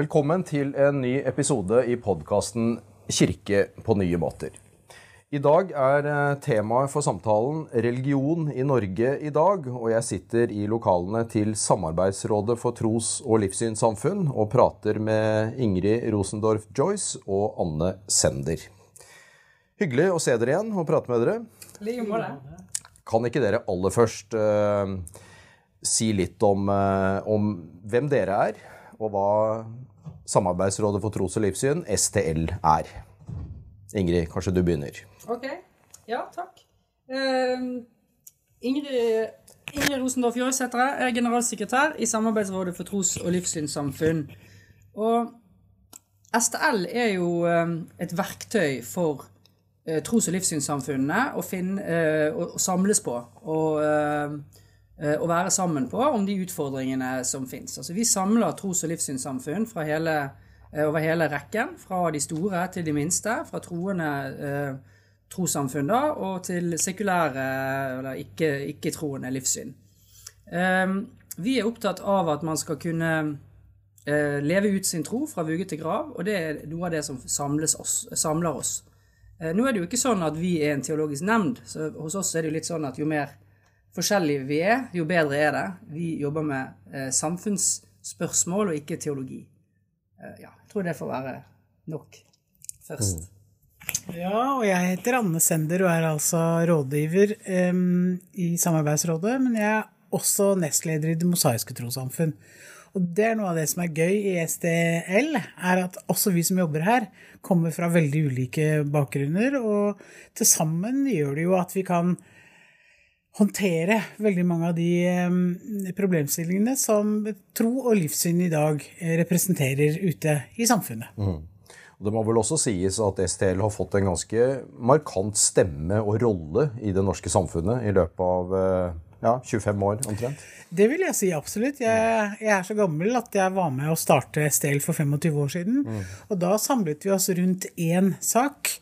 Velkommen til en ny episode i podkasten Kirke på nye måter. I dag er eh, temaet for samtalen religion i Norge i dag, og jeg sitter i lokalene til Samarbeidsrådet for tros- og livssynssamfunn og prater med Ingrid Rosendorf Joyce og Anne Sender. Hyggelig å se dere igjen og prate med dere. like måte. Kan ikke dere aller først uh, si litt om, uh, om hvem dere er, og hva Samarbeidsrådet for tros- og livssyn, STL, er? Ingrid, kanskje du begynner. Ok. Ja, takk. Uh, Ingrid, Ingrid Rosendorf. Jeg er generalsekretær i Samarbeidsrådet for tros- og livssynssamfunn. Og STL er jo uh, et verktøy for uh, tros- og livssynssamfunnene å, finne, eh, å, å samles på. Og eh, eh, å være sammen på om de utfordringene som fins. Altså, vi samler tros- og livssynssamfunn hele, eh, over hele rekken. Fra de store til de minste. Fra troende eh, trossamfunn da, og til sekulære eller ikke- ikke-troende livssyn. Eh, vi er opptatt av at man skal kunne eh, leve ut sin tro fra vugge til grav, og det er noe av det som oss, samler oss. Eh, nå er det jo ikke sånn at vi er en teologisk nemnd, så hos oss er det jo litt sånn at jo mer forskjellige vi er, jo bedre er det. Vi jobber med eh, samfunnsspørsmål og ikke teologi. Eh, ja, jeg tror det får være nok først. Ja, og jeg heter Anne Sender og er altså rådgiver em, i Samarbeidsrådet, men jeg er også nestleder i Det mosaiske trossamfunn. Og det er noe av det som er gøy i SDL, er at også vi som jobber her, kommer fra veldig ulike bakgrunner, og til sammen gjør det jo at vi kan håndtere veldig mange av de problemstillingene som tro og livssyn i dag eh, representerer ute i samfunnet. Og Det må vel også sies at STL har fått en ganske markant stemme og rolle i det norske samfunnet i løpet av eh, ja, 25 år omtrent. Det vil jeg si absolutt. Jeg, jeg er så gammel at jeg var med å starte STL for 25 år siden. Og da samlet vi oss rundt én sak.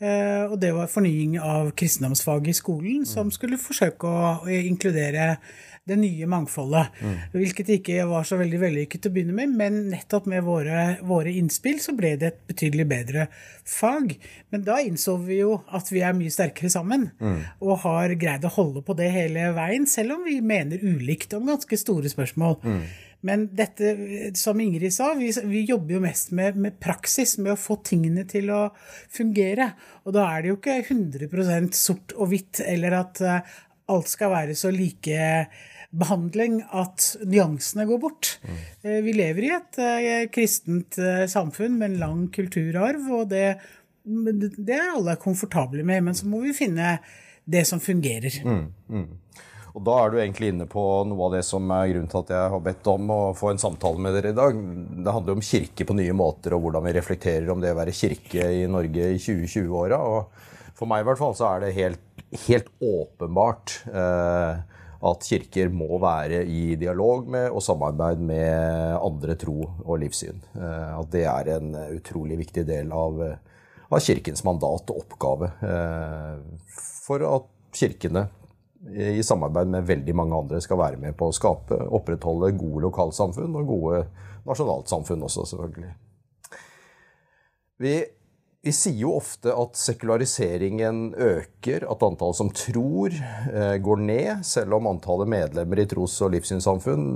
Eh, Og det var fornying av kristendomsfaget i skolen, som skulle forsøke å inkludere det nye mangfoldet. Hvilket ikke var så veldig vellykket til å begynne med, men nettopp med våre, våre innspill så ble det et betydelig bedre fag. Men da innså vi jo at vi er mye sterkere sammen, og har greid å holde på det hele veien, selv om vi mener ulikt om ganske store spørsmål. Men dette, som Ingrid sa, vi, vi jobber jo mest med, med praksis, med å få tingene til å fungere. Og da er det jo ikke 100% sort og hvitt, eller at eh, alt skal være så like behandling at nyansene går bort. Mm. Vi lever i et eh, kristent eh, samfunn med en lang kulturarv, og det, det er alle komfortable med, men så må vi finne det som fungerer. Og Da er du egentlig inne på noe av det som er grunnen til at jeg har bedt om å få en samtale med dere i dag. Det handler om kirke på nye måter, og hvordan vi reflekterer om det å være kirke i Norge i 2020-åra. Og For meg i hvert fall så er det helt, helt åpenbart eh, at kirker må være i dialog med og samarbeid med andre tro og livssyn. Eh, at det er en utrolig viktig del av, av kirkens mandat og oppgave. Eh, for at kirkene i samarbeid med veldig mange andre skal være med på å skape, opprettholde gode lokalsamfunn og gode nasjonalsamfunn også, selvfølgelig. Vi, vi sier jo ofte at sekulariseringen øker, at antallet som tror eh, går ned, selv om antallet medlemmer i tros- og livssynssamfunn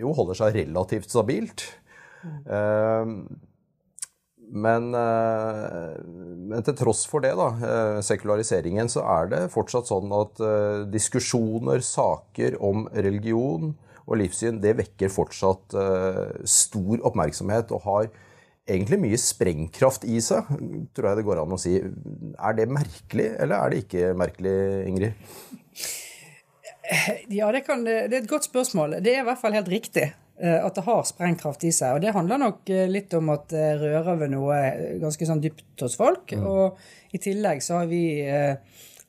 jo holder seg relativt stabilt. Eh, men, eh, men til tross for det, da, eh, sekulariseringen, så er det fortsatt sånn at eh, diskusjoner, saker om religion og livssyn, det vekker fortsatt stor oppmerksomhet og har egentlig mye sprengkraft i seg, tror jeg det går an å si. Er det merkelig, eller er det ikke merkelig, Ingrid? Ja, det, kan, det er et godt spørsmål. Det er i hvert fall helt riktig at det har sprengkraft i seg. Og det handler nok eh, litt om at det rører ved noe ganske sånn dypt hos folk. Og i tillegg så har vi eh,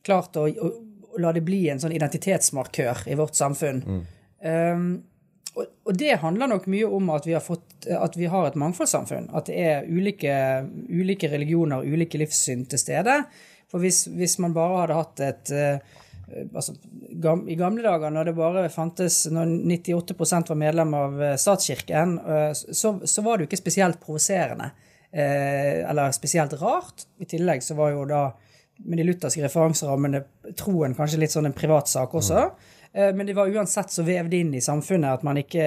klart å, å, å la det bli en sånn identitetsmarkør i vårt samfunn. Um, og, og det handler nok mye om at vi har, fått, at vi har et mangfoldssamfunn. At det er ulike, ulike religioner, ulike livssyn til stede. For hvis, hvis man bare hadde hatt et, eh, altså, gam, I gamle dager, når det bare fantes Når 98% var medlem av eh, statskirken, eh, så, så var det jo ikke spesielt provoserende. Eh, eller spesielt rart. I tillegg så var jo da med de lutherske referanserammene troen kanskje litt sånn en privatsak også. Mm. Men det var uansett så vevd inn i samfunnet at man ikke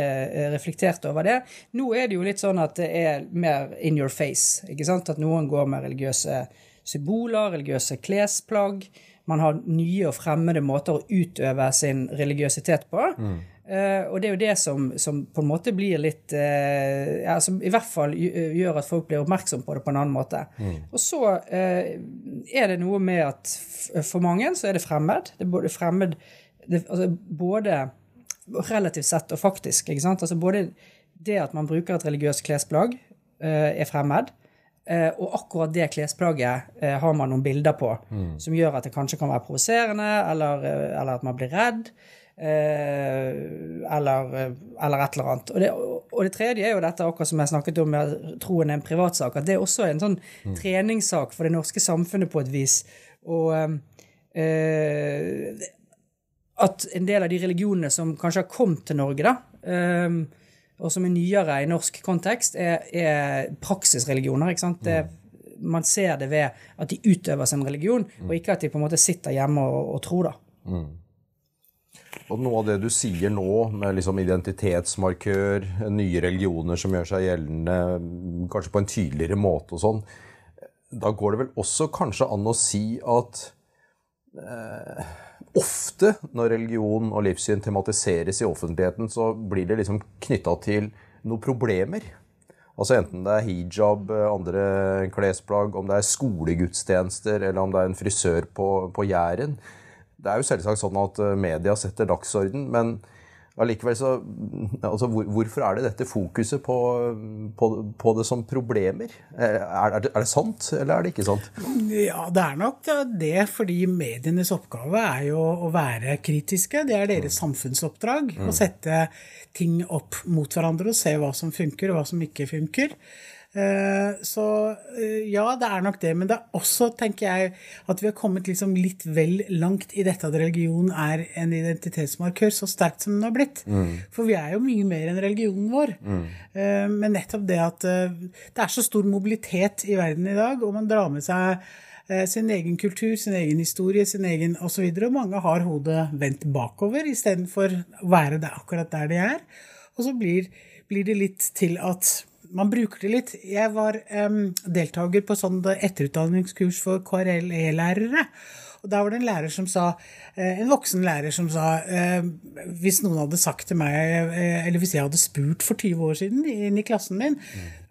reflekterte over det. Nå er det jo litt sånn at det er mer in your face. ikke sant? At noen går med religiøse symboler, religiøse klesplagg. Man har nye og fremmede måter å utøve sin religiøsitet på. Mm. Uh, og det er jo det som, som, på en måte blir litt uh, ja, Som i hvert fall gjør at folk blir oppmerksom på det på en annen måte. Mm. Og så uh, er det noe med at for mange så er det fremmed. Det er både fremmed det, altså både relativt sett og faktisk. ikke sant? Altså både det at man bruker et religiøst klesplagg, er fremmed. Eh, og akkurat det klesplagget eh, har man noen bilder på mm. som gjør at det kanskje kan være provoserende, eller, eh, eller, at man blir redd. Eller, eller, et eller annet. Og det, og det, tredje er jo dette, akkurat som jeg snakket om med troen er en privatsak, at det er også en sånn mm. treningssak for det norske samfunnet på et vis. Og eh, at en del av de religionene som kanskje har kommet til Norge, da, eh, og som er nyere i norsk kontekst, er, er praksisreligioner. ikke sant? Det, man ser det ved at de utøver sin religion, og ikke at de på en måte sitter hjemme og, og tror. da. Mm. Og Noe av det du sier nå, med liksom identitetsmarkør, nye religioner som gjør seg gjeldende kanskje på en tydeligere måte og sånn, da går det vel også kanskje an å si at eh, ofte når religion og livssyn tematiseres i offentligheten, så blir det liksom knytta til noen problemer. Altså Enten det er hijab, andre klesplagg, om det er skolegudstjenester, eller om det er en frisør på, på Jæren. Det er jo selvsagt sånn at media setter dagsorden, men allikevel så altså hvor, Hvorfor er det dette fokuset på, på, på det som problemer? Er, er, det, er, det, sant, eller er det ikke sant? Ja, det er nok det, fordi medienes oppgave er jo å være kritiske. Det er deres mm. samfunnsoppdrag. Mm. Å sette ting opp mot hverandre og se hva som funker, og hva som ikke funker. Eh, så eh, ja, det er nok det. Men det er også, tenker jeg, at vi har kommet liksom litt vel langt i dette at religion er en identitetsmarkør så sterkt som den har blitt. Mm. For vi er jo mye mer enn religionen vår. Mm. Eh, men nettopp det at det er så stor mobilitet i verden i dag, og man drar med seg sin egen kultur, sin egen historie, sin egen osv. Mange har hodet vendt bakover istedenfor å være der, akkurat der de er. Og så blir, blir det litt til at man bruker det litt. Jeg var um, deltaker på sånn etterutdanningskurs for KRLE-lærere. Og da var det en lærer som sa, eh, en voksen lærer som sa eh, Hvis noen hadde sagt til meg, eh, eller hvis jeg hadde spurt for 20 år siden inn i klassen min.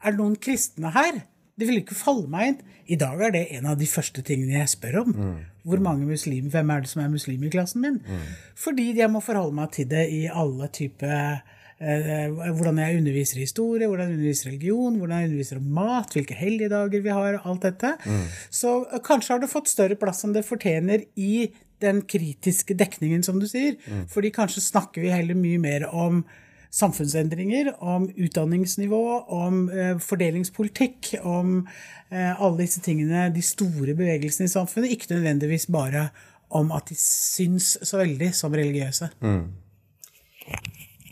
Er det noen kristne her? Det ville ikke falle meg inn. I dag er det en av de første tingene jeg spør om. Mm. Hvor mange muslimer, Hvem er det som er muslim i klassen min? Mm. Fordi jeg må forholde meg til det i alle typer hvordan jeg underviser i historie, hvordan jeg underviser religion, hvordan jeg underviser om mat, hvilke helligdager vi har, alt dette. Mm. Så eh, kanskje har det fått større plass enn det fortjener i den kritiske dekningen, som du sier. Mm. Fordi kanskje snakker vi heller mye mer om samfunnsendringer, om utdanningsnivå, om eh, fordelingspolitikk, om eh, alle disse tingene, de store bevegelsene i samfunnet, ikke nødvendigvis bare om at de syns så veldig som religiøse. Mm.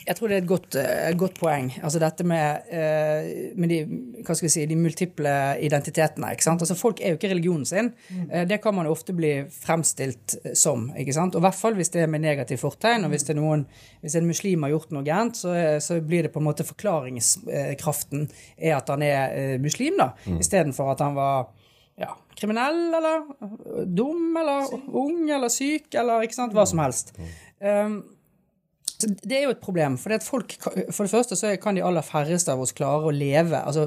Jeg tror det er et godt, et godt poeng. Altså dette med, eh, med de, si, de multiple identitetene. ikke sant? Altså Folk er jo ikke religionen sin. Mm. Det kan man ofte bli fremstilt som. Og i hvert fall hvis det er med negativ fortegn. og Hvis, det er noen, hvis en muslim har gjort noe gærent, så, så, blir det på en måte forklaringskraften er at han er muslim, da, mm. istedenfor at han var ja, kriminell eller dum eller ung eller syk eller ikke sant, hva som helst. Um, det er jo et problem. For, det folk, for det første så kan de aller færreste av oss klare å leve, altså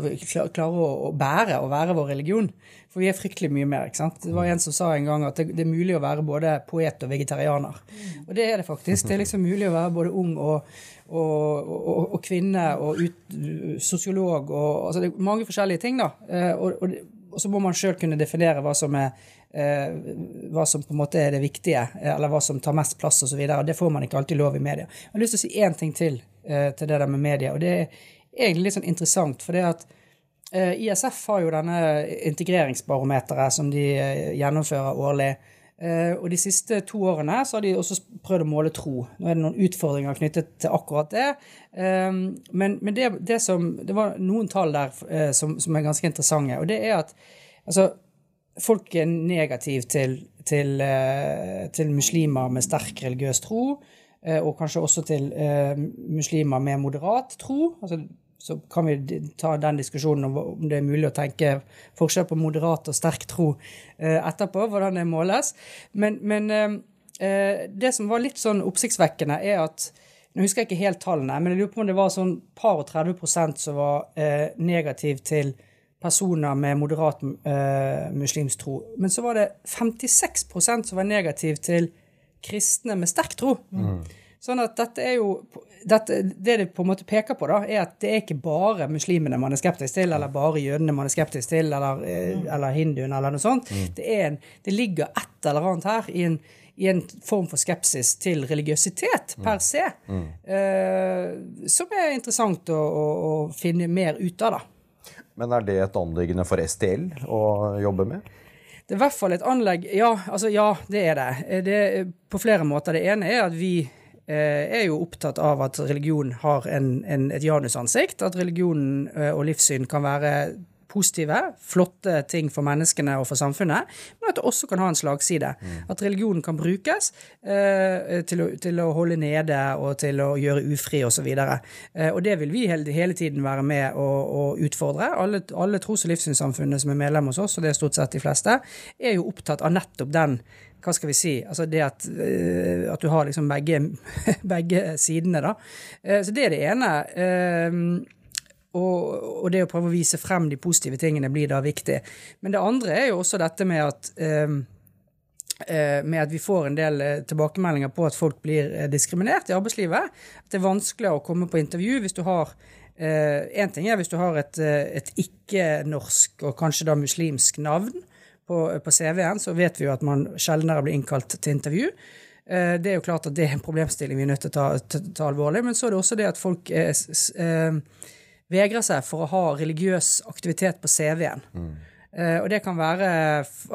klare å bære og være vår religion. For vi er fryktelig mye mer. ikke sant? Det var en som sa en gang at det, det er mulig å være både poet og vegetarianer. Og det er det faktisk. Det er liksom mulig å være både ung og, og, og, og kvinne og ut, sosiolog og altså Det er mange forskjellige ting, da. Eh, og, og så må man sjøl kunne definere hva som er eh, hva som på en måte er det viktige, eh, eller hva som tar mest plass osv. Det får man ikke alltid lov i media. Jeg har lyst til å si én ting til eh, til det der med media, og det er egentlig litt sånn interessant. for det at eh, ISF har jo denne integreringsbarometeret som de eh, gjennomfører årlig. Eh, og de siste to årene så har de også prøvd å måle tro. Nå er det noen utfordringer knyttet til akkurat det. Eh, men, men det, det, som, det, var noen tall der eh, som, som, er ganske interessante. Og det er at altså, folk er negative til, til, til, muslimer med sterk religiøs tro. Og kanskje også til muslimer med moderat tro. altså så kan vi ta den diskusjonen om det er mulig å tenke forskjell på moderat og sterk tro eh, etterpå, hvordan det måles. Men, men eh, eh, det som var litt sånn oppsiktsvekkende, er at Nå husker jeg ikke helt tallene, men jeg lurer på om det var sånn par og 30 prosent som var negativ til personer med moderat muslimsk tro. Men så var det 56% som var negativ til kristne med sterk tro. Mm. Sånn at dette er jo dette, Det det på en måte peker på, da, er at det er ikke bare muslimene man er skeptisk til, eller bare jødene man er skeptisk til, eller, eh, mm. eller hinduene, eller noe sånt. Mm. Det, en, det, ligger et eller annet her i en, i en form for skepsis til religiøsitet mm. per se, mm. uh, som er interessant å, å, å, finne mer ut av, da. Men er det et anliggende for STL å jobbe med? Det er i hvert fall et anlegg Ja, altså ja, det er det. det på flere måter. Det ene er at vi er jo opptatt av at religion har en, en, et janusansikt. At religion eh, og livssyn kan være positive, flotte ting for menneskene og for samfunnet, men at det også kan ha en slagside. Mm. At religionen kan brukes eh, til, å, til, å, holde nede og til å gjøre ufri osv. Eh, og det vil vi hele, hele tiden være med å, å utfordre. Alle, alle tros- og livssynssamfunnene som er medlem hos oss, og det er stort sett de fleste, er jo opptatt av nettopp den hva skal vi si altså det at, uh, at du har liksom begge, begge sidene, da. Uh, så det er det ene. Uh, og, og, det å prøve å vise frem de positive tingene blir da viktig. Men det andre er jo også dette med at med at vi får en del tilbakemeldinger på at folk blir diskriminert i arbeidslivet. At det er vanskeligere å komme på intervju hvis du har Én ting er hvis du har et, et ikke-norsk og kanskje da muslimsk navn på, på CV-en, så vet vi jo at man sjeldnere blir innkalt til intervju. Eh, det er jo klart at det er en problemstilling vi er nødt til å ta, ta alvorlig. Men så er det også det at folk eh, eh, vegrer seg for å ha religiøs aktivitet på CV-en. Mm. Uh, og det kan være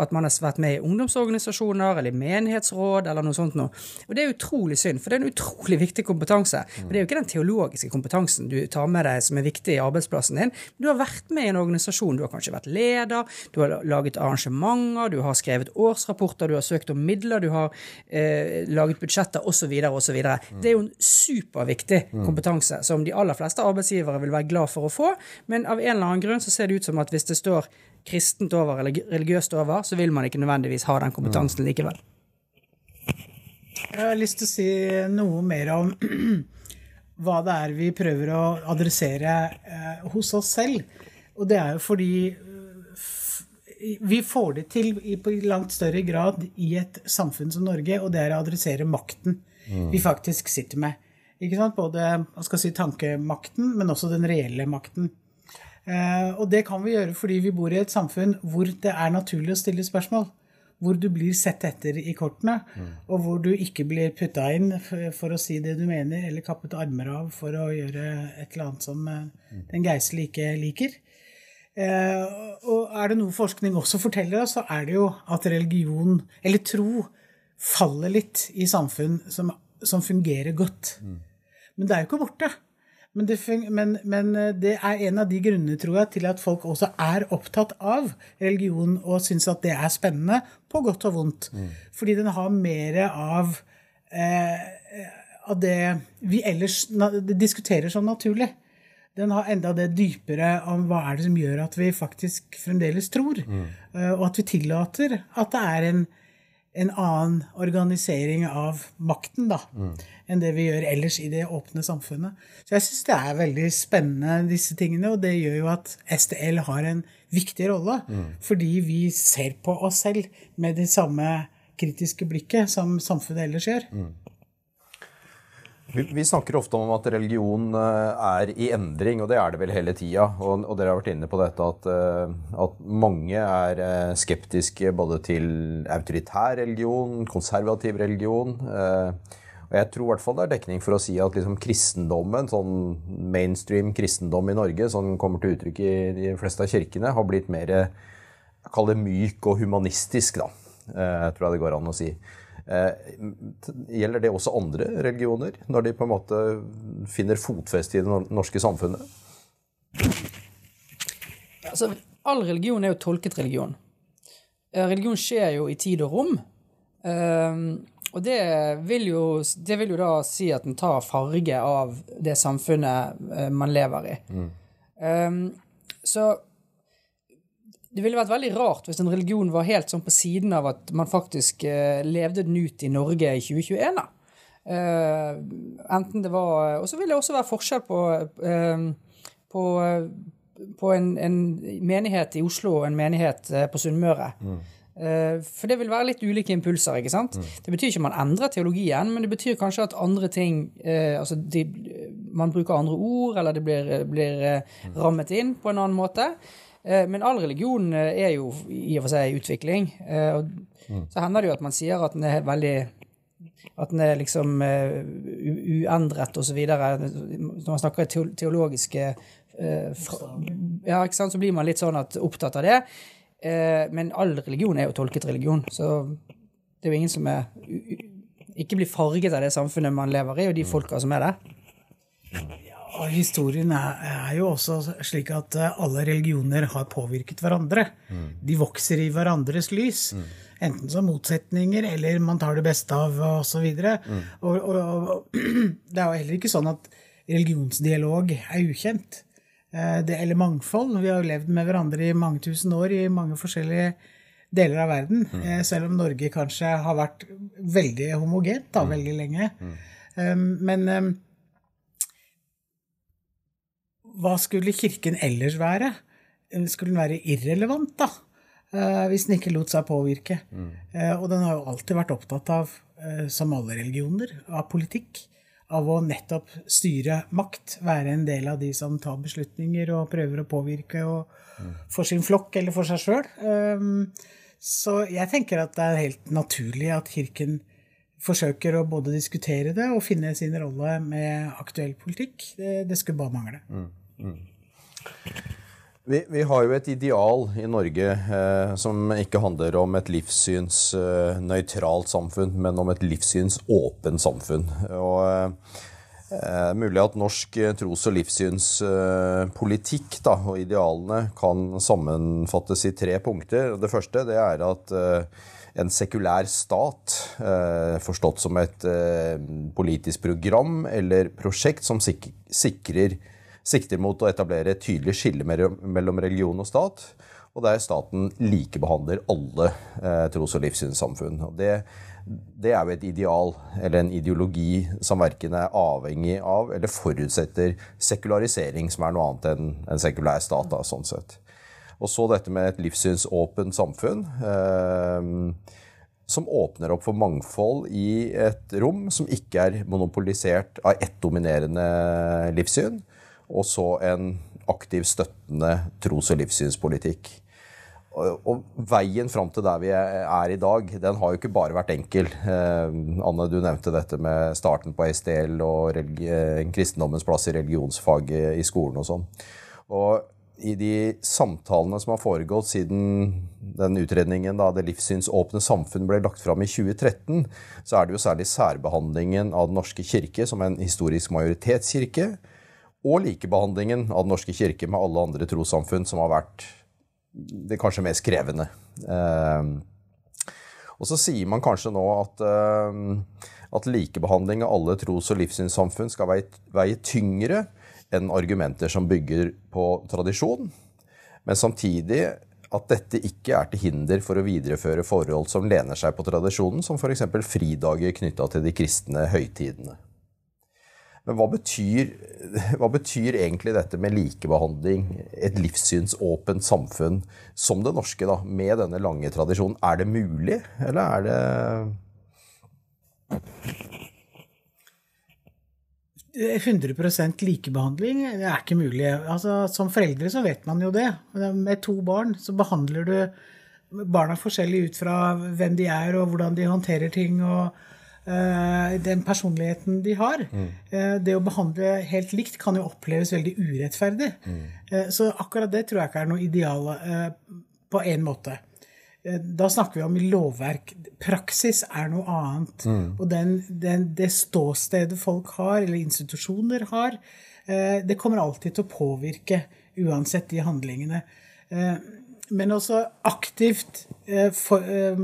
at man har vært med i ungdomsorganisasjoner eller i menighetsråd eller noe sånt noe. Og det er utrolig synd, for det er en utrolig viktig kompetanse. Men det er jo ikke den teologiske kompetansen du tar med deg som er viktig i arbeidsplassen din. Du har vært med i en organisasjon. Du har kanskje vært leder, du har laget arrangementer, du har skrevet årsrapporter, du har søkt om midler, du har eh, laget budsjetter osv. osv. Det er jo en superviktig kompetanse som de aller fleste arbeidsgivere vil være glad for å få, men av en eller annen grunn så ser det ut som at hvis det står kristent over eller religiøst over, så vil man ikke nødvendigvis ha den kompetansen likevel. Jeg har lyst til å si noe mer om hva det er vi prøver å adressere eh, hos oss selv. Og det er jo fordi eh, vi får det til i, på langt større grad i et samfunn som Norge, og det er å adressere makten mm. vi faktisk sitter med. Ikke sant? Både skal si, tankemakten, men også den reelle makten. Eh, og det kan vi gjøre fordi vi bor i et samfunn hvor det er naturlig å stille spørsmål. Hvor du blir sett etter i kortene, mm. og hvor du ikke blir putta inn for å si det du mener, eller kappet armer av for å gjøre et eller annet som eh, mm. den geistlige ikke liker. Eh, og er det noe forskning også forteller oss, så er det jo at religion, eller tro, faller litt i samfunn som, som fungerer godt. Mm. Men det er jo ikke borte. Men det, men, men eh, det, er en av de grunnene, tror jeg, til at folk også er opptatt av religion og syns at det er spennende, på godt og vondt. Mm. Fordi den har mer av, eh, av det vi ellers diskuterer som naturlig. Den har enda det dypere om hva er det som gjør at vi faktisk fremdeles tror. Mm. Eh, og at vi tillater at det er en en annen organisering av makten da, mm. enn det vi gjør ellers i det åpne samfunnet. Så jeg syns det er veldig spennende, disse tingene, og det gjør jo at STL har en viktig rolle. Mm. Fordi vi ser på oss selv med det samme kritiske blikket som samfunnet ellers gjør. Mm. Vi, snakker ofte om at religion eh, er i endring, og det er det vel hele tida. Og, og, dere har vært inne på dette at, eh, at, mange er eh, skeptiske både til autoritær religion, konservativ religion. Og jeg tror i hvert fall det er dekning for å si at liksom kristendommen, sånn mainstream kristendom i Norge, som kommer til uttrykk i de fleste av kirkene, har blitt mer Kall det myk og humanistisk, da. Jeg tror jeg det går an å si. Eh, gjelder det også andre religioner, når de på en måte finner fotfeste i det norske samfunnet? Altså, all religion er jo tolket religion. Eh, religion skjer jo i tid og rom. Um, og det vil, jo, det vil, jo, da si at den tar farge av det samfunnet man lever i. Mm. Så det ville vært veldig rart hvis en religion var helt sånn på siden av at man faktisk uh, levde den ut i Norge i 2021. da. Uh, enten det var Og så vil det også være forskjell på, på på en, en, menighet i Oslo og en menighet eh, på Sunnmøre. Mm. For det vil være litt ulike impulser. ikke sant? Mm. Det betyr ikke at man endrer teologien, men det betyr kanskje at andre ting altså de, Man bruker andre ord, eller det blir, blir uh, rammet inn på en annen måte. Men all religion er jo i og for seg i utvikling. og mm. Så hender det jo at man sier at den er veldig at den er liksom uendret osv. Når man snakker teologiske Eh, ja, ikke sant, så blir man litt sånn at, opptatt av det. Eh, men all religion er jo tolket religion, så det er jo ingen som er, ikke blir farget av det samfunnet man lever i, og de folka som er der. Ja, historien er, er, jo også slik at eh, alle religioner har påvirket hverandre. Mm. De vokser i hverandres lys. Mm. Enten som motsetninger, eller man tar det beste av, osv. Mm. Og, og, og, det er jo heller ikke sånn at religionsdialog er ukjent. Eh, det, eller mangfold. Vi har jo levd med hverandre i mange tusen år i mange forskjellige deler av verden. Mm. Eh, selv om Norge kanskje har vært veldig homogent da, mm. veldig lenge. Mm. Um, men um, hva skulle Kirken ellers være? Skulle den være irrelevant, da? Uh, hvis den ikke lot seg påvirke. Mm. Uh, og den har jo alltid vært opptatt av, uh, som alle religioner, av politikk av å nettopp styre makt, være en del av de som tar beslutninger og prøver å påvirke for sin flokk eller for seg sjøl. Um, så jeg tenker at det er helt naturlig at Kirken forsøker å både diskutere det og finne sin rolle med aktuell politikk. Det, det skulle bare mangle. Mm, mm. Vi, vi, har jo et ideal i Norge eh, som ikke handler om et livssynsnøytralt eh, samfunn, men om et livssynsåpent samfunn. Og eh, Mulig at norsk tros- og livssynspolitikk da, og idealene kan sammenfattes i tre punkter. Det første det er at eh, en sekulær stat, eh, forstått som et eh, politisk program eller prosjekt som sik sikrer sikter mot å etablere et tydelig skille mellom religion og stat, og der staten likebehandler alle eh, tros- og livssynssamfunn. Og det, det, er jo et ideal, eller en ideologi, som verken er avhengig av eller forutsetter sekularisering, som er noe annet enn en sekulær stat. Da, sånn sett. Og så dette med et livssynsåpent samfunn. Eh, som åpner opp for mangfold i et rom som ikke er monopolisert av ett dominerende livssyn, og så en aktiv, støttende tros- og livssynspolitikk. Og veien fram til der vi er i dag, den har jo ikke bare vært enkel. Eh, Anne, du nevnte dette med starten på SDL og eh, kristendommens plass i religionsfaget i skolen og sånn. Og i de samtalene som har foregått siden den utredningen da det livssynsåpne samfunn ble lagt fram i 2013, så er det jo særlig særbehandlingen av Den norske kirke som en historisk majoritetskirke, og likebehandlingen av Den norske kirke med alle andre trossamfunn som har vært det kanskje mest krevende. Eh, og så sier man kanskje nå at, eh, at likebehandling av alle tros- og livssynssamfunn skal veie, veie tyngre enn argumenter som bygger på tradisjon, men samtidig at dette ikke er til hinder for å videreføre forhold som lener seg på tradisjonen, som f.eks. fridager knytta til de kristne høytidene. Men hva betyr, hva betyr, egentlig dette med likebehandling, et livssynsåpent samfunn som det norske, da, med denne lange tradisjonen? Er det mulig, eller er det 100 likebehandling det er ikke mulig. Altså, som foreldre så vet man jo det. Med to barn så behandler du barna forskjellig ut fra hvem de er og hvordan de håndterer ting. og den personligheten de har. Mm. Eh, det å behandle helt likt kan jo oppleves veldig urettferdig. Mm. Så akkurat det tror jeg ikke er noe ideal på en måte. eh, da snakker vi om lovverk. Praksis er noe annet. Og den, den, det ståstedet folk har, eller institusjoner har, eh, det kommer alltid til å påvirke uansett de handlingene. Eh, Men også aktivt eh, for, eh,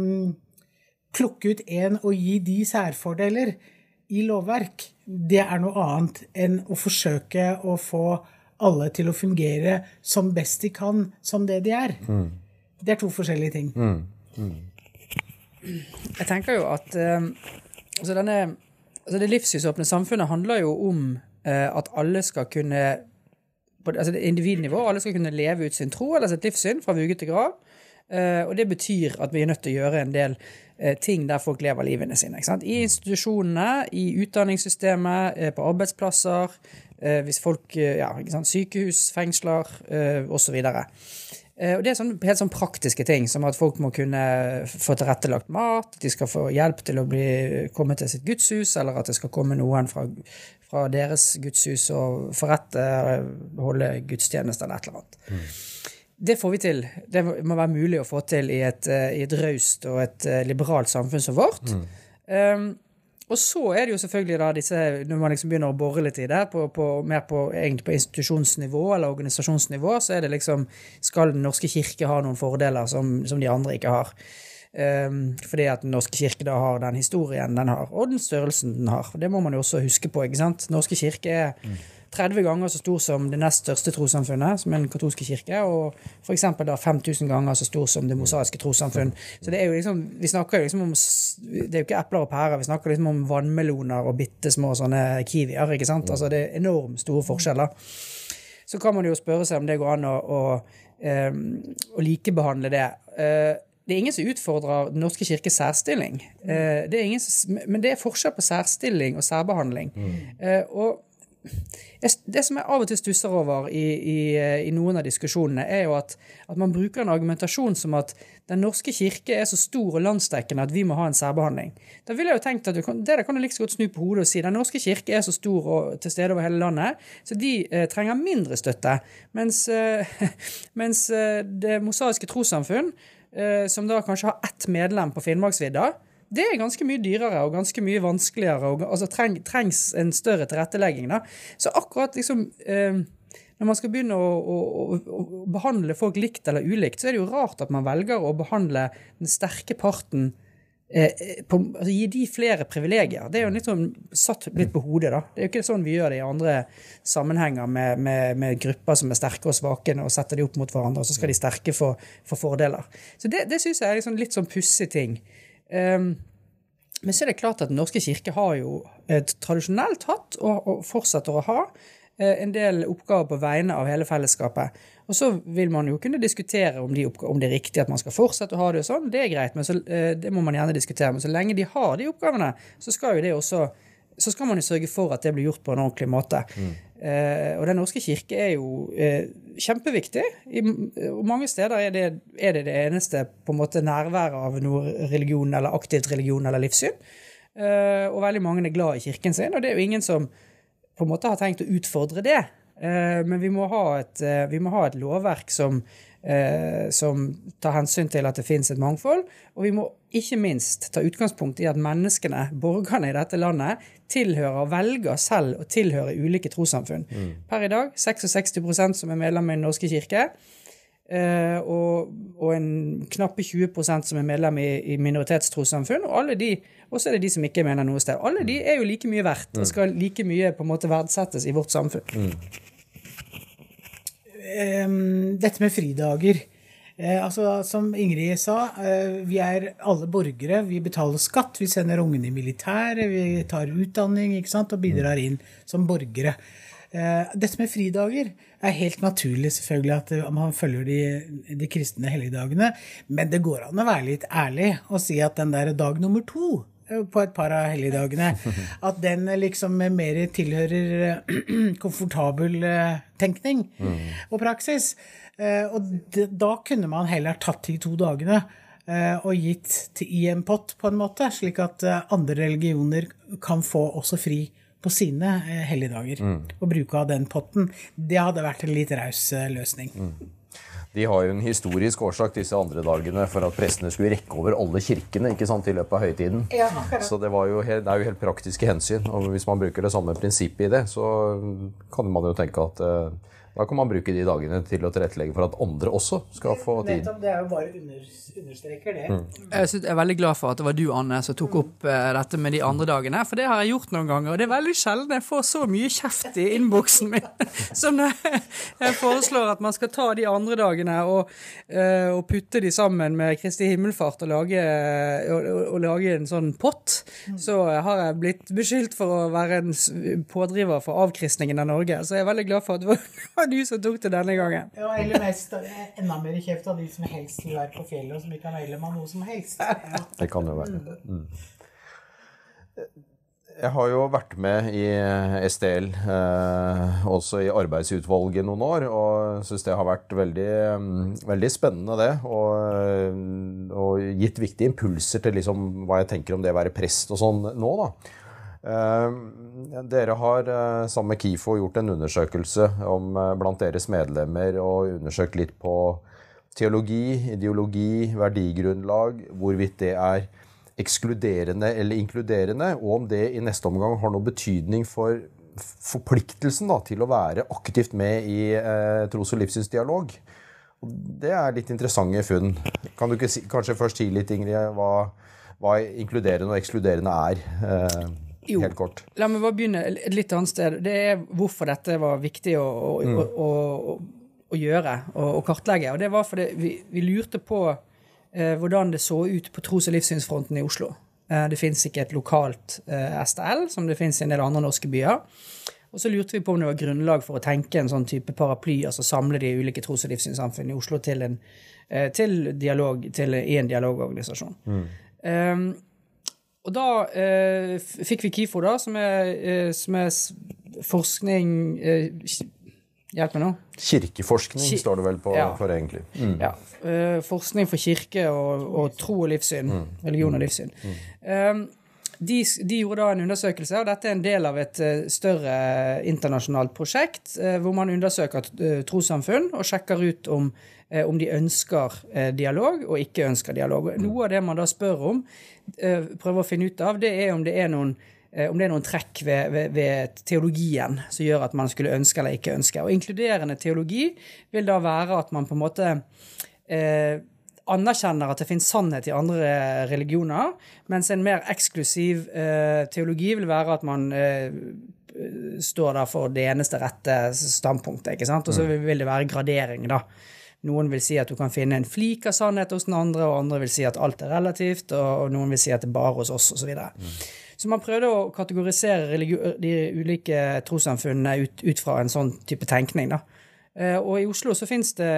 plukke ut én og gi de særfordeler i lovverk, det er noe annet enn å forsøke å få alle til å fungere som best de kan, som det de er. Det er to forskjellige ting. Jeg tenker jo at eh, altså denne, altså Det livssynsåpne samfunnet handler jo om eh, at alle skal kunne på altså individnivå, alle skal kunne leve ut sin tro eller sitt livssyn fra vugge til grav. Eh, og det betyr at vi er nødt til å gjøre en del ting der folk lever livene sine. Ikke sant? I institusjonene, i utdanningssystemet, eh, på arbeidsplasser, eh, hvis folk eh, ja, ikke sant? Sykehus, fengsler eh, osv. Eh, Og det er sånn, helt sånn praktiske ting, som at folk må kunne få tilrettelagt mat, de skal få hjelp til å bli, komme til sitt gudshus, eller at det skal komme noen fra, fra deres gudshus og forrette, holde gudstjeneste eller et eller annet. Det får vi til. Det må være mulig å få til i et, eh, i et raust og et eh, liberalt samfunn som vårt. Um, og så er det jo selvfølgelig da disse, når man liksom begynner å bore litt i det, på, på, mer på, egentlig på institusjonsnivå eller organisasjonsnivå, så er det liksom Skal Den norske kirke ha noen fordeler som, som de andre ikke har? Um, fordi at Den norske kirke da har den historien den har, og den størrelsen den har. Det må man jo også huske på. ikke sant? Den norske kirke er 30 ganger så stor som det nest største trossamfunnet, som er den katolske kirke, og f.eks. da 5000 ganger så stor som det mosaiske trossamfunn. Så det er jo liksom, vi snakker jo liksom om Det er jo ikke epler og pærer, vi snakker liksom om vannmeloner og bitte små sånne kiwier. ikke sant? Altså Det er enormt store forskjeller. Så kan man jo spørre seg om det går an å, å, eh, å likebehandle det. Eh, det er ingen som utfordrer Den norske kirkes særstilling. Eh, det ingen som, men det er forskjell på særstilling og særbehandling. Mm. og jeg, det som jeg av og til stusser over i, i, eh, i noen av diskusjonene, er jo at, at man bruker en argumentasjon som at Den norske kirke er så stor og landsdekkende at vi må ha en særbehandling. Da ville jeg jo tenkt at kan, Det der kan du like så godt snu på hodet og si Den norske kirke er så stor og til stede over hele landet, så de eh, trenger mindre støtte. Mens, eh, mens eh, det mosaiske trossamfunn, eh, som da kanskje har ett medlem på Finnmarksvidda, det er ganske mye dyrere og ganske mye vanskeligere. og altså treng, trengs en større tilrettelegging. da. Så akkurat liksom eh, Når man skal begynne å, å, å, å behandle folk likt eller ulikt, så er det jo rart at man velger å behandle den sterke parten eh, på, altså Gi de flere privilegier. Det er jo litt sånn satt litt på hodet, da. Det er jo ikke sånn vi gjør det i andre sammenhenger med, med, med grupper som er sterke og svake, og setter de opp mot hverandre, og så skal de sterke få, for fordeler. Så det, det syns jeg er liksom litt sånn pussig ting. Um, men så er det klart at Den norske kirke har jo eh, tradisjonelt hatt, og, fortsetter å ha, eh, en del oppgaver på vegne av hele fellesskapet. Og så vil man jo kunne diskutere om, de om det er riktig at man skal fortsette å ha det og sånn. Det er greit, men så, eh, det må man gjerne diskutere. Men så lenge de har de oppgavene, så skal jo det også så skal man jo sørge for at det blir gjort på en ordentlig måte. Eh, og Den norske kirke er jo eh, kjempeviktig. Og mange steder er det, er det det eneste på en måte nærværet av noe religion eller aktivt religion eller livssyn. Eh, og veldig mange er glad i kirken sin, og det er jo ingen som på en måte har tenkt å utfordre det. Men vi må et, vi må ha et lovverk som, som tar hensyn til at det finnes et mangfold. Og vi må ikke minst ta utgangspunkt i at menneskene, borgerne i dette landet, tilhører, og velger selv å tilhøre ulike trossamfunn. Per i dag 66 som er medlem i Den norske kirke. eh, og, og en knappe 20% som er medlem i, i minoritetstrossamfunn. Og alle de, også er det de som ikke mener noe sted. Alle de er jo like mye verdt og skal like mye på en måte verdsettes i vårt samfunn. Em, dette med fridager. Eh, altså, som Ingrid sa, eh, vi er alle borgere. Vi betaler skatt, vi sender ungene i militæret, vi tar utdanning ikke sant, og bidrar inn som borgere. Eh, dette med fridager er helt naturlig, selvfølgelig, at eh, man følger de, de kristne helligdagene. Men det går an å være litt ærlig og si at den der dag nummer to på et par av helligdagene, at den eh, liksom mer tilhører eh, komfortabel eh, tenkning og praksis. Eh, Og da kunne man heller tatt de to dagene eh, og gitt i en pott, på en måte, slik at eh, andre religioner kan få også fri på sine helligdager. Mm. og bruke av den potten. Det hadde vært en litt raus løsning. løsning. De har jo en historisk årsak, disse andre dagene, for at prestene skulle rekke over alle kirkene ikke sant, i løpet av høytiden. Ja. Så det, var jo helt, det er jo helt praktiske hensyn. Og hvis man bruker det samme prinsippet i det, så kan man jo tenke at eh, da kan man bruke de dagene til å tilrettelegge for at andre også skal få tid. Nettopp, det er jo bare under, understreker det. Jeg synes- jeg er veldig glad for at det var du, Anne, som tok opp eh, dette med de andre dagene. For det har jeg gjort noen ganger, og det er veldig sjelden jeg får så mye kjeft i innboksen min som når jeg foreslår at man skal ta de andre dagene og, eh, og putte de sammen med Kristi himmelfart og lage, og, og, og lage en sånn pott. Så har jeg blitt beskyldt for å være en pådriver for avkristningen av Norge. Så jeg er veldig glad for at det var det var du som tok det denne gangen. Ja, eller mest enda mer kjeft av de som helst vil være på fjellet, og som ikke har medlem av noe som helst. Ja. Det kan jo være. Mm. Jeg har jo vært med i STL, eh, også i arbeidsutvalget noen år, og syns det har vært veldig, mm, veldig spennende, det. Og, eh, og gitt viktige impulser til liksom hva jeg tenker om det å være prest og sånn nå, da. Eh, dere har eh, sammen med KIFO gjort en undersøkelse om, eh, blant deres medlemmer og undersøkt litt på teologi, ideologi, verdigrunnlag, hvorvidt det er ekskluderende eller inkluderende, og om det i neste omgang har noe betydning for forpliktelsen da, til å være aktivt med i eh, tros- og livssynsdialog. Og Det er litt interessante funn. Kan du si, kanskje først si litt, Ingrid, hva, hva inkluderende og ekskluderende er? Eh, Jo. helt kort. La meg bare begynne et litt annet sted. Det er hvorfor dette var viktig å, å, å, å, å gjøre og, kartlegge. Og det var fordi vi, vi lurte på eh, hvordan det så ut på tros- og livssynsfronten i Oslo. Eh, det fins ikke et lokalt eh, STL, som det fins i en del andre norske byer. Og så lurte vi på om det var grunnlag for å tenke en sånn type paraply, altså samle de ulike tros- og livssynssamfunn i Oslo til en, eh, til dialog, til, i en dialogorganisasjon. Um, og da eh, fikk vi KIFO, da, som er, eh, som er forskning eh, Hjelp meg nå. Kirkeforskning Ki- står det vel på Ja. for, egentlig. Mm. Ja, eh, forskning for kirke og, og tro og livssyn. Religion og livssyn. Um, de, de gjorde da en undersøkelse, og dette er en del av et eh, større internasjonalt prosjekt, eh, hvor man undersøker trossamfunn og sjekker ut om, eh, om de ønsker eh, dialog og ikke ønsker dialog. Noe av det man da spør om, eh, prøver å finne ut av, det er om det er noen eh, om det er noen trekk ved, ved, ved teologien som gjør at man skulle ønske eller ikke ønske. Og inkluderende teologi vil da være at man på en måte eh, anerkjenner at det finnes sannhet i andre religioner, mens en mer eksklusiv eh, teologi vil være at man eh, står der for det eneste rette standpunktet, ikke sant? Og så vil vil det være gradering, da. Noen vil si at du kan finne en flik av sannhet hos den andre, og andre vil si at alt er relativt, og, og noen vil si at det er bare hos oss, osv. Så, videre. så man prøvde å kategorisere de ulike trossamfunnene ut, ut fra en sånn type tenkning, da. Eh, Og i Oslo så finnes det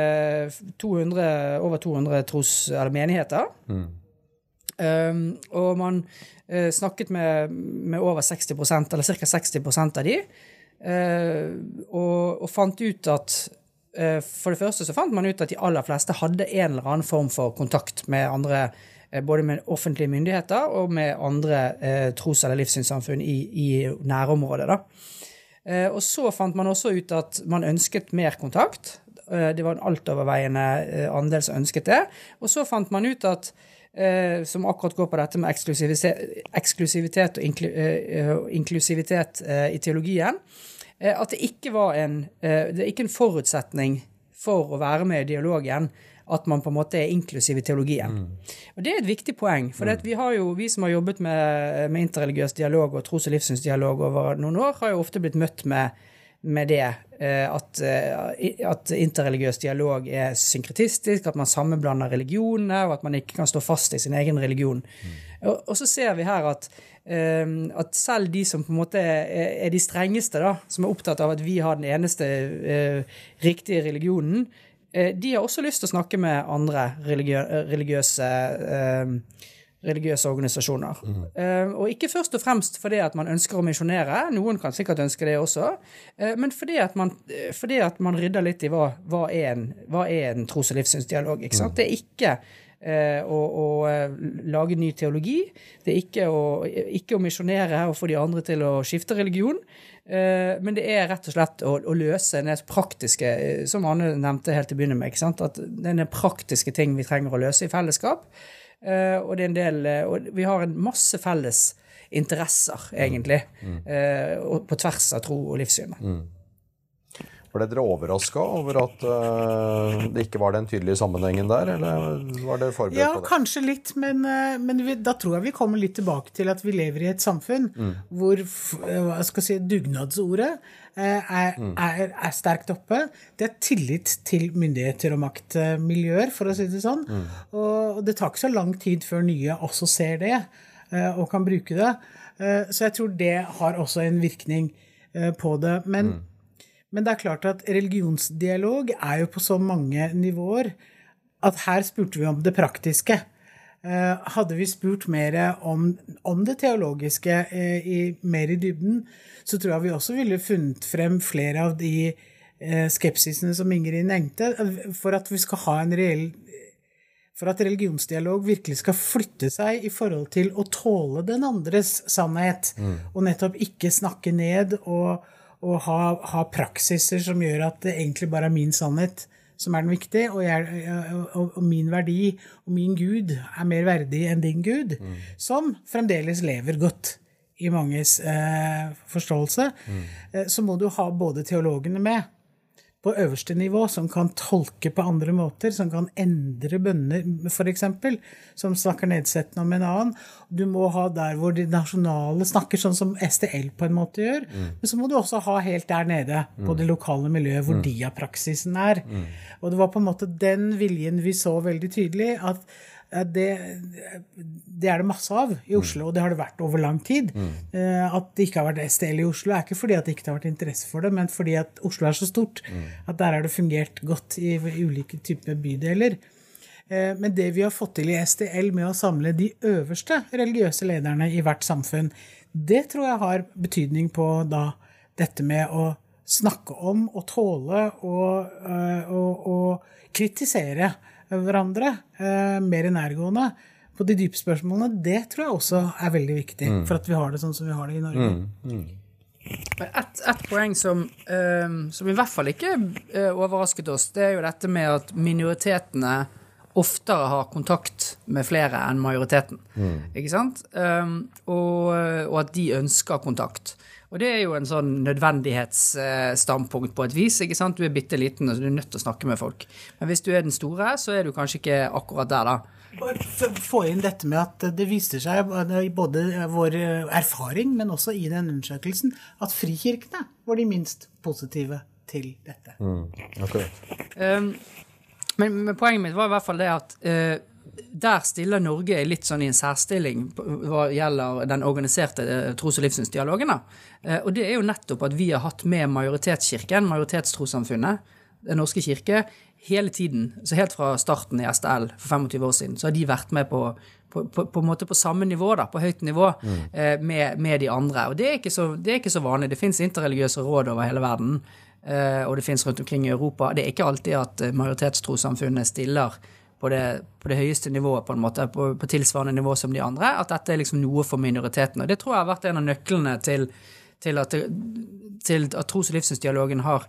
200, over 200 tros- eller menigheter. Um, og man uh, snakket med, med over 60% eller ca. 60% av de, uh, og, og fant ut at For det første så fant man ut at de aller fleste hadde en eller annen form for kontakt med andre, eh, både med offentlige myndigheter og med andre eh, tros- eller livssynssamfunn i, i nærområdet. da. Eh, og så fant man også ut at man ønsket mer kontakt. Eh, det var en altoverveiende eh, andel som ønsket det. Og så fant man ut at eh, som akkurat går på dette med eksklusivitet, og inklu, eh, og inklusivitet eh, i teologien, eh, at det ikke var en, eh, det er ikke en forutsetning for å være med i dialogen at man på en måte er inklusiv i teologien. Og Det er et viktig poeng. For mm. vi, har jo, vi som har jobbet med, med interreligiøs dialog og tros- og livssynsdialog over noen år, har jo ofte blitt møtt med, med det eh, at, eh, at interreligiøs dialog er synkretistisk, at man sammenblander religionene, og at man ikke kan stå fast i sin egen religion. Og, og så ser vi her at, eh, at selv de som på en måte er, de strengeste, da, som er opptatt av at vi har den eneste riktige religionen, de har også lyst til å snakke med andre religiø religiøse eh, religiøse organisasjoner. Eh, og ikke først og fremst fordi at man ønsker å misjonere, noen kan sikkert ønske det også, uh, men fordi at, man, uh, fordi at man rydder litt i hva, hva er en, hva er en tros- og livssynsdialog. Ikke sant? Det er ikke å, å lage ny teologi. Det er ikke å, ikke å misjonere og få de andre til å skifte religion. Men det er rett og slett å, å løse det praktiske Som Anne nevnte helt til å begynne med. At det er praktiske ting vi trenger å løse i fellesskap. Eh, og det er en del eh, Og vi har en masse felles interesser, egentlig. mm. og på tvers av tro og livssyn. Ble dere overraska over at uh, det ikke var den tydelige sammenhengen der, eller var dere forberedt Ja, på det? Ja, kanskje litt, men, eh, men vi, da tror jeg vi kommer litt tilbake til at vi lever i et samfunn hvor f- eh, hva skal jeg si, dugnadsordet er, er, er sterkt oppe. Det er tillit til myndigheter og maktmiljøer, for å si det sånn. Og, og det tar ikke så lang tid før nye også ser det og kan bruke det. Så jeg tror det har også en virkning på det. Men men det er klart at religionsdialog er jo på så mange nivåer at her spurte vi om det praktiske. Eh, Hadde vi spurt mer om, om det teologiske eh, i, mer i dybden, så tror jeg vi også ville funnet frem flere av de eh, skepsisene som Ingrid nevnte, for at vi skal ha en reell for at religionsdialog virkelig skal flytte seg i forhold til å tåle den andres sannhet, og nettopp ikke snakke ned og, og ha, ha praksiser som gjør at det egentlig bare er min sannhet som er den viktige, og, jeg, og, og min verdi og min Gud er mer verdig enn din Gud, som fremdeles lever godt i manges eh, forståelse, eh, så må du ha både teologene med på øverste nivå, som kan tolke på andre måter, som kan endre bønner, f.eks., som snakker nedsettende om en annen. Du må ha der hvor de nasjonale snakker, sånn som STL på en måte gjør. Men så må du også ha helt der nede, på det lokale miljøet, hvor dia-praksisen er. Og det var på en måte den viljen vi så veldig tydelig, at det, det er det masse av i Oslo, og det har det vært over lang tid. Mm. At det ikke har vært STL i Oslo, er ikke fordi at det ikke har vært interesse for det, men fordi at Oslo er så stort at der har det fungert godt i, ulike typer bydeler. Eh, Men det vi har fått til i STL med å samle de øverste religiøse lederne i hvert samfunn, det tror jeg har betydning på da dette med å snakke om og tåle og, og, og kritisere hverandre eh, mer nærgående på de dype spørsmålene, det tror jeg også er veldig viktig for at vi har det sånn som vi har det i Norge. Men ett et poeng som, eh, som i hvert fall ikke uh, overrasket oss, det er jo dette med at minoritetene oftere har kontakt med flere enn majoriteten. Ikke sant? Um, og, og at de ønsker kontakt. Og det er jo en sånn nødvendighetsstandpunkt på et vis. ikke sant? Du er bitte liten, og du er nødt til å snakke med folk. Men hvis du er den store, så er du kanskje ikke akkurat der, da. Få inn dette med at det viser seg både i både vår erfaring, men også i den undersøkelsen, at frikirkene var de minst positive til dette. Akkurat. Um, men, men poenget mitt var i hvert fall det at eh, der stiller Norge litt sånn i en særstilling hva gjelder den organiserte eh, tros- og livssynsdialogen. Eh, og det er jo nettopp at vi har hatt med majoritetskirken, majoritetstrossamfunnet, Den norske kirke, hele tiden. Så helt fra starten i STL for 25 år siden, så har de vært med på på, på, på en måte på samme nivå, da, på høyt nivå, eh, med, med de andre. Og det er ikke så, det er ikke så vanlig. Det fins interreligiøse råd over hele verden, eh, og det fins rundt omkring i Europa. Det er ikke alltid at majoritetstrosamfunnet majoritetstrossamfunnet stiller på det, på det høyeste nivået, på en måte, på, på tilsvarende nivå som de andre. At dette er liksom noe for minoritetene. Det tror jeg har vært en av nøklene til, til at, til at tros- og livssynsdialogen har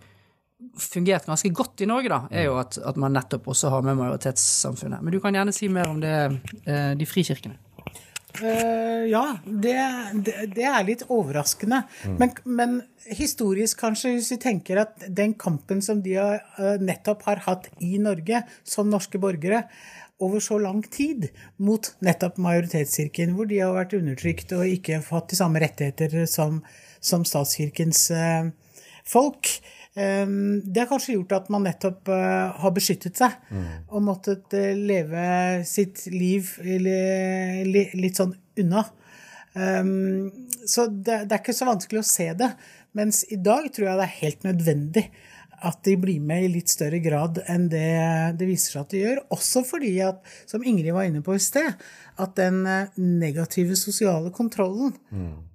fungert ganske godt i Norge, da, er jo at, at man nettopp også har med majoritetssamfunnet. Men du kan gjerne si mer om det, eh, de frikirkene. Eh, ja, det, det, det er litt overraskende. Men, men historisk, kanskje, hvis vi tenker at den kampen som de har, uh, nettopp har hatt i Norge som norske borgere over så lang tid mot nettopp majoritetskirken, hvor de har vært undertrykt og ikke fått de samme rettigheter som, som statskirkens uh, folk. Eh, Det har kanskje gjort at man nettopp eh, har beskyttet seg og måttet eh, leve sitt liv li- li- litt sånn unna. Um, så det, er ikke så vanskelig å se det. Mens i dag tror jeg det er helt nødvendig at de blir med i litt større grad enn det det viser seg at de gjør. Også fordi at, som Ingrid var inne på i sted, at den eh, negative sosiale kontrollen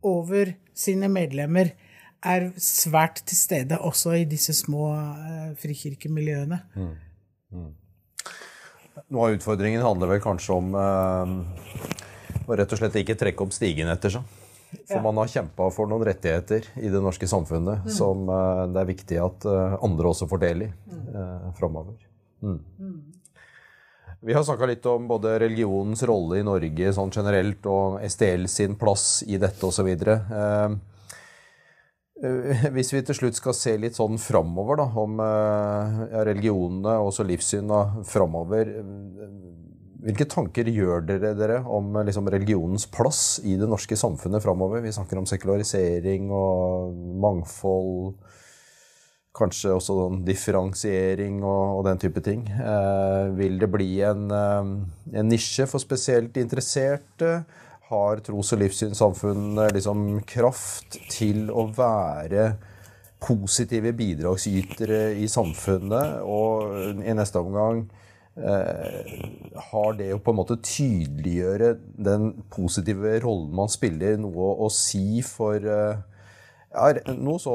over sine medlemmer er svært til stede også i disse små eh, frikirkemiljøene. Noe av utfordringen handler vel kanskje om eh, å rett og slett ikke trekke opp stigen etter seg. For man har kjempa for noen rettigheter i det norske samfunnet som eh, det er viktig at andre også får del i eh, framover. Mm. Vi har snakka litt om både religionens rolle i Norge sånn generelt og STL sin plass i dette osv. Eh, hvis vi til slutt skal se litt sånn framover, da, om eh, religionene og også livssyna framover eh, Hvilke tanker gjør dere dere om eh, liksom, religionens plass i det norske samfunnet framover? Vi snakker om sekularisering og mangfold. Kanskje også sånn differensiering og, og, den type ting. Eh, vil det bli en, eh, en, nisje for spesielt interesserte? Har tros- og livssynssamfunnet liksom kraft til å være positive bidragsytere i samfunnet? Og i neste omgang eh, har det å på en måte tydeliggjøre den positive rollen man spiller, noe å si for eh, er noe så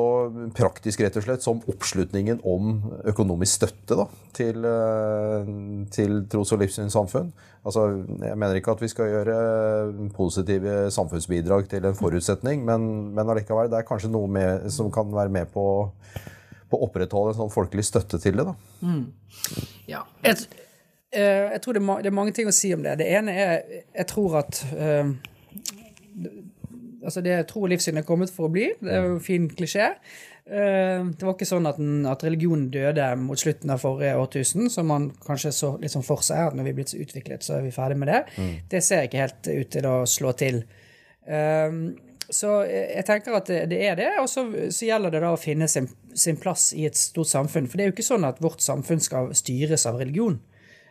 praktisk rett og slett som oppslutningen om økonomisk støtte da, til, eh, til tros- og livssynssamfunn. Altså, jeg mener ikke at vi skal gjøre positive samfunnsbidrag til en forutsetning, men, men allikevel, det er kanskje noe med, som kan være med på, å opprettholde en sånn folkelig støtte til det. Da. Mm. Ja, jeg, jeg tror det er, mange ting å si om det. Det ene er Jeg tror at uh, altså det tro og livssyn er kommet for å bli. Det er jo en fin klisjé. Eh, det var ikke sånn at, den, at, religionen døde mot slutten av forrige årtusen, som man kanskje så liksom for seg, at når vi er blitt så utviklet, så er vi ferdig med det. Mm. Det ser ikke helt ut til å slå til. Um, så jeg tenker at det, er det, og så, så, gjelder det da å finne sin, sin, plass i et stort samfunn. For det er jo ikke sånn at vårt samfunn skal styres av religion.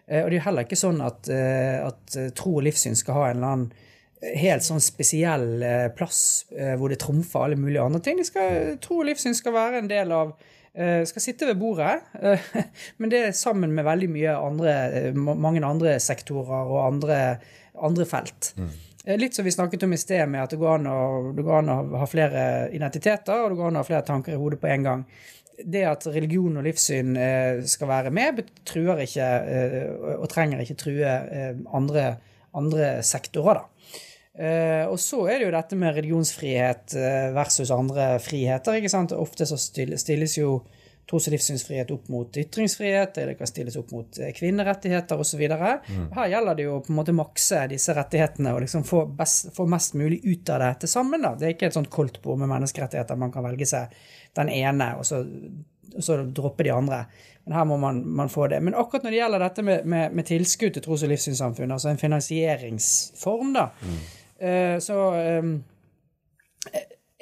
Uh, og det er jo heller ikke sånn at, uh, at tro og livssyn skal ha en eller annen helt sånn spesiell eh, plass eh, hvor det trumfer alle mulige andre ting. De skal, tro og livssyn skal være en del av eh, Skal sitte ved bordet, men det er sammen med veldig mye andre, mange andre sektorer og andre, andre felt. Mm. Litt som vi snakket om i sted, med at det går, å, det går, an å, ha flere identiteter, og det går an å ha flere tanker i hodet på en gang. Det at religion og livssyn skal være med, truer ikke, og trenger ikke true andre, andre sektorer, da. Uh, og så er det jo dette med religionsfrihet uh, versus andre friheter. ikke sant? Ofte så stilles jo tros- og livssynsfrihet opp mot ytringsfrihet, eller det kan stilles opp mot uh, kvinnerettigheter osv. Mm. Her gjelder det jo på en måte makse disse rettighetene og liksom få, best, få mest mulig ut av det til sammen. da. Det er ikke et sånt koldtbord med menneskerettigheter man kan velge seg den ene, og så, og så droppe de andre. Men her må man, man, få det. Men akkurat når det gjelder dette med, med, med tilskudd til tros- og livssynssamfunn, altså en finansieringsform, da, mm Eh, så ehm,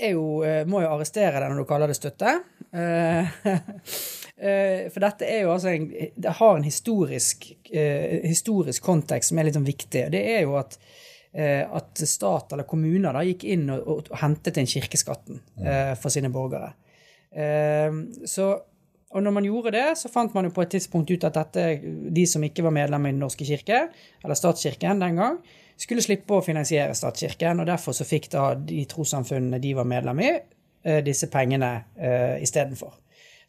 jeg jo, eh, må jo arrestere deg når du kaller det støtte. Eh, for dette er jo altså en, Det har en historisk, historisk kontekst som er litt sånn viktig. Det er jo at, at stat eller kommuner da gikk inn og, og, og hentet inn kirkeskatten for sine borgere. Så og når man gjorde det, så fant man jo på et tidspunkt ut at dette, de som ikke var medlem i Den norske kirke, eller statskirken den gang, skulle slippe å finansiere statskirken, og derfor så fikk da de trossamfunnene de var medlem i, eh, disse pengene uh, istedenfor.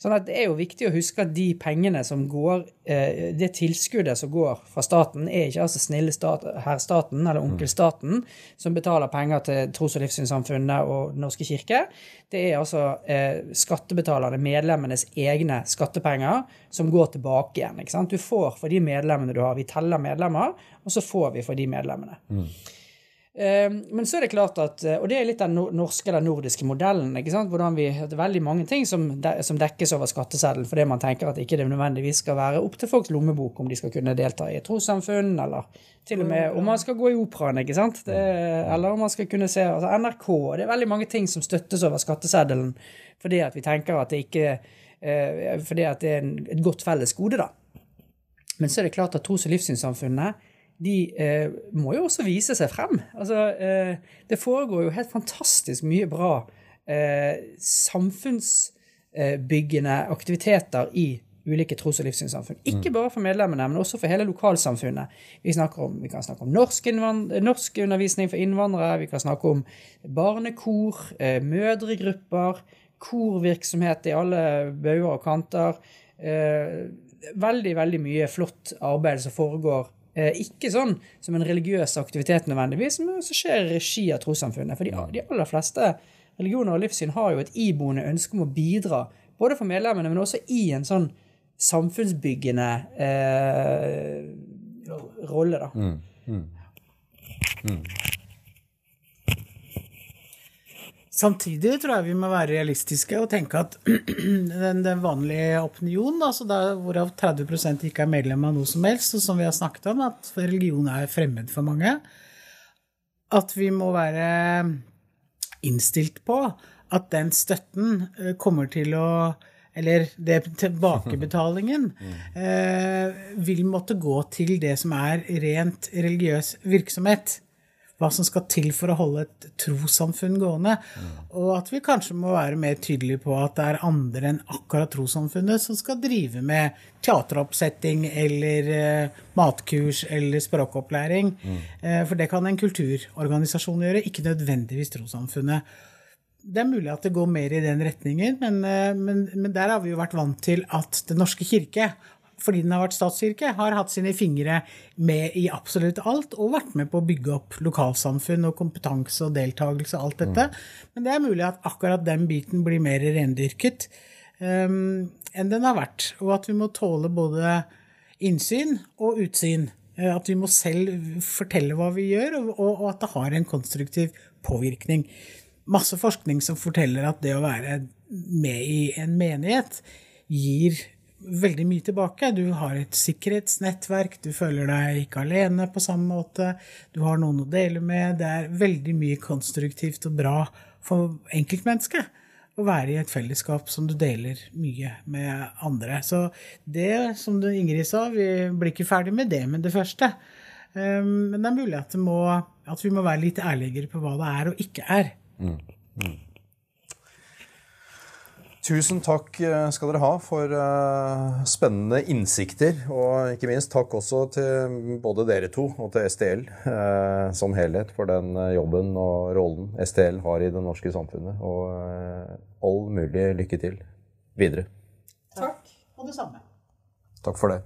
Sånn at Det er jo viktig å huske at de pengene som går, eh, det tilskuddet som går fra staten, er ikke altså snille stat, herr staten eller onkel staten som betaler penger til tros- og livssynssamfunnet og Den norske kirke. Det er altså eh, skattebetalerne, medlemmenes egne skattepenger, som går tilbake igjen. Du får for de medlemmene du har. Vi teller medlemmer, og så får vi for de medlemmene. Mm. Ehm, men så er det klart at, eh, og det er litt den norske eller nordiske modellen. ikke sant? Hvordan vi, Det er veldig mange ting som, som dekkes over skatteseddelen fordi man tenker at ikke det nødvendigvis skal være opp til folks lommebok om de skal kunne delta i et trossamfunn, eller til og med om man skal gå i operaen, ikke sant? Det, eller om man skal kunne se altså NRK. Det er veldig mange ting som støttes over skatteseddelen fordi at vi tenker at det ikke eh, fordi at det er et godt felles gode, da. Men så er det klart at tros- og livssynssamfunnet de eh, må jo også vise seg frem. Altså, eh, det foregår jo helt fantastisk mye bra eh, samfunnsbyggende aktiviteter i ulike tros- og livssynssamfunn. Ikke mm. bare for medlemmene, men også for hele lokalsamfunnet. Vi, om, vi kan snakke om norsk, norsk, undervisning for innvandrere, vi kan snakke om barnekor, eh, mødregrupper, korvirksomhet i alle bauger og kanter. Eh, veldig, veldig mye flott arbeid som foregår. Eh, ikke sånn som en religiøs aktivitet nødvendigvis, men som skjer i regi av trossamfunnet. For de, de aller fleste religioner og livssyn har jo et iboende ønske om å bidra, både for medlemmene, men også i en sånn samfunnsbyggende eh, rolle, da. Samtidig tror jeg vi må være realistiske og tenke at den, den vanlige opinionen, altså der, hvorav 30% ikke er medlem av noe som helst, og som vi har snakket om, at religion er fremmed for mange, at vi må være innstilt på at den støtten eh, kommer til å eller det, tilbakebetalingen eh, vil måtte gå til det som er rent religiøs virksomhet. Hva som skal til for å holde et trossamfunn gående. Og at vi kanskje må være mer tydelige på at det er andre enn akkurat trossamfunnet som skal drive med teateroppsetting eller eh, matkurs eller språkopplæring. Eh, for det kan en kulturorganisasjon gjøre, ikke nødvendigvis trossamfunnet det er mulig at det går mer i den retningen, men, eh, men, men, der har vi jo vært vant til at Den norske kirke, fordi den har vært statskirke, har hatt sine fingre med i absolutt alt og vært med på å bygge opp lokalsamfunn og kompetanse og deltakelse og alt dette. Men det er mulig at akkurat den biten blir mer rendyrket um, enn den har vært. Og at vi må tåle både innsyn og utsyn. Eh, at vi må selv fortelle hva vi gjør, og, og at det har en konstruktiv påvirkning masse forskning som forteller at det å være med i en menighet gir veldig mye tilbake. Du har et sikkerhetsnettverk, du føler deg ikke alene på samme måte, du har noen å dele med. Det er veldig mye konstruktivt og bra for enkeltmennesket å være i et fellesskap som du deler mye med andre. Så det, som Ingrid sa, vi blir ikke ferdig med det med det første. Men det er mulig at, må, at vi må være litt ærligere på hva det er og ikke er. Mm. Mm. Tusen takk eh, skal dere ha for uh, spennende innsikter. Og ikke minst takk også til både dere to og til STL uh, som helhet for den jobben og rollen STL har i det norske samfunnet. Og uh, all mulig lykke til videre. Takk. Og det samme. Takk for det.